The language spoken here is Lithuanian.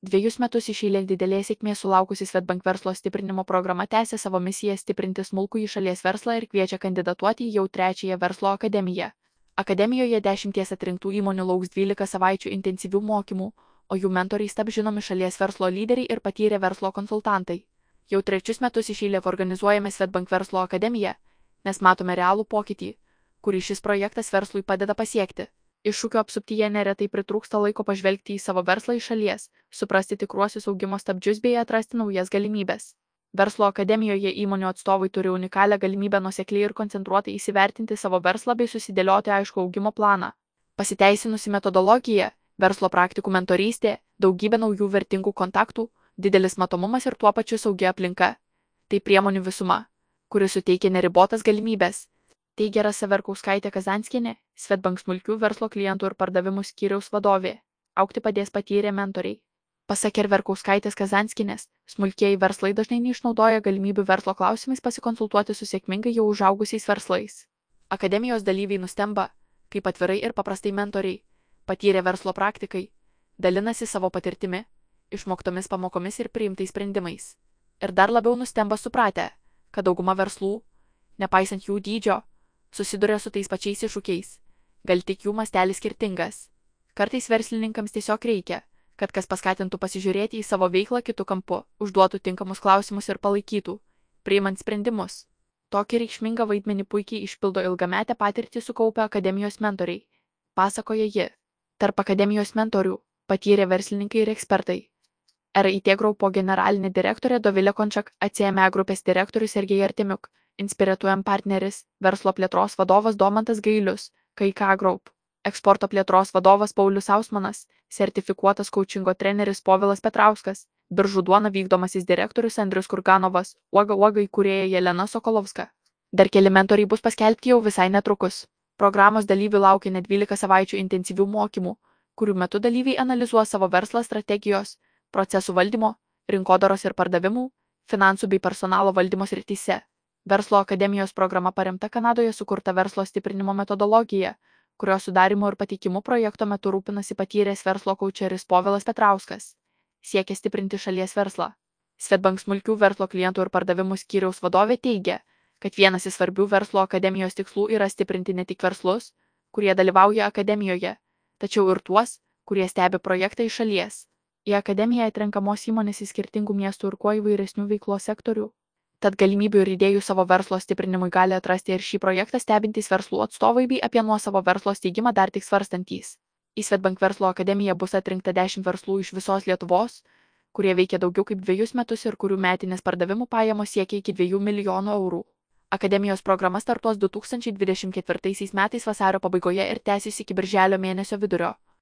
Dviejus metus iš eilės didelės sėkmės sulaukusi Svetbank verslo stiprinimo programa tęsia savo misiją stiprinti smulkų į šalies verslą ir kviečia kandidatuoti jau trečiąją verslo akademiją. Akademijoje dešimties atrinktų įmonių lauks 12 savaičių intensyvių mokymų, o jų mentoriais tap žinomi šalies verslo lyderiai ir patyrę verslo konsultantai. Jau trečius metus iš eilės organizuojame Svetbank verslo akademiją, nes matome realų pokytį, kurį šis projektas verslui padeda pasiekti. Iššūkio apsuptyje neretai pritrūksta laiko pažvelgti į savo verslą iš šalies, suprasti tikruosius augimo stabdžius bei atrasti naujas galimybės. Verslo akademijoje įmonių atstovai turi unikalią galimybę nusekliai ir koncentruotai įsivertinti savo verslą bei susidėlioti aišku augimo planą. Pasiteisinusi metodologija, verslo praktikų mentorystė, daugybė naujų vertingų kontaktų, didelis matomumas ir tuo pačiu saugi aplinka. Tai priemonių visuma, kuri suteikia neribotas galimybės, teigia Rasa Verkauskaitė Kazanskienė, Svetbank smulkių verslo klientų ir pardavimų skyriaus vadovė. Aukti padės patyrę mentoriai. Pasak ir Verkauskaitės Kazanskinės, smulkieji verslai dažnai neišnaudoja galimybių verslo klausimais pasikonsultuoti su sėkmingai jau užaugusiais verslais. Akademijos dalyviai nustemba, kaip atvirai ir paprastai mentoriai, patyrę verslo praktikai, dalinasi savo patirtimi, išmoktomis pamokomis ir priimtais sprendimais. Ir dar labiau nustemba supratę, kad dauguma verslų, nepaisant jų dydžio, susiduria su tais pačiais iššūkiais. Gal tik jų mastelis skirtingas. Kartais verslininkams tiesiog reikia, kad kas paskatintų pasižiūrėti į savo veiklą kitų kampu, užduotų tinkamus klausimus ir palaikytų, priimant sprendimus. Tokį reikšmingą vaidmenį puikiai išpildo ilgametę patirtį sukaupę akademijos mentoriai. Pasakoja ji. Tarp akademijos mentorių patyrė verslininkai ir ekspertai. RIT Groupo generalinė direktorė Dovilė Končak, ACME grupės direktorius Sergej Artimiuk, Inspiratuojam partneris, verslo plėtros vadovas Domantas Gailius, KK Group, eksporto plėtros vadovas Paulius Ausmanas, sertifikuotas coachingo treneris Povilas Petrauskas, biržų duona vykdomasis direktorius Andrius Kurganovas, uoga uoga įkūrėja Jelena Sokolovska. Dar keli mentoriai bus paskelbti jau visai netrukus. Programos dalyvių laukia net 12 savaičių intensyvių mokymų, kurių metu dalyviai analizuos savo verslo strategijos, procesų valdymo, rinkodaros ir pardavimų, finansų bei personalo valdymo srityse. Verslo akademijos programa paremta Kanadoje sukurta verslo stiprinimo metodologija, kurios sudarimo ir pateikimu projekto metu rūpinasi patyręs verslo kaučeris Povilas Petrauskas. Siekia stiprinti šalies verslą. Svetbank smulkių verslo klientų ir pardavimų skyriaus vadovė teigia, kad vienas iš svarbių verslo akademijos tikslų yra stiprinti ne tik verslus, kurie dalyvauja akademijoje, tačiau ir tuos, kurie stebi projektą iš šalies. Į akademiją atrenkamos įmonės iš skirtingų miestų ir kuo įvairesnių veiklos sektorių tad galimybių ir idėjų savo verslo stiprinimui gali atrasti ir šį projektą stebintys verslų atstovai bei apie nuosavo verslo steigimą dar tik svarstantys. Į Svetbank verslo akademiją bus atrinkta 10 verslų iš visos Lietuvos, kurie veikia daugiau kaip dviejus metus ir kurių metinės pardavimų pajamos siekia iki 2 milijonų eurų. Akademijos programa startuos 2024 metais vasario pabaigoje ir tęsis iki birželio mėnesio vidurio.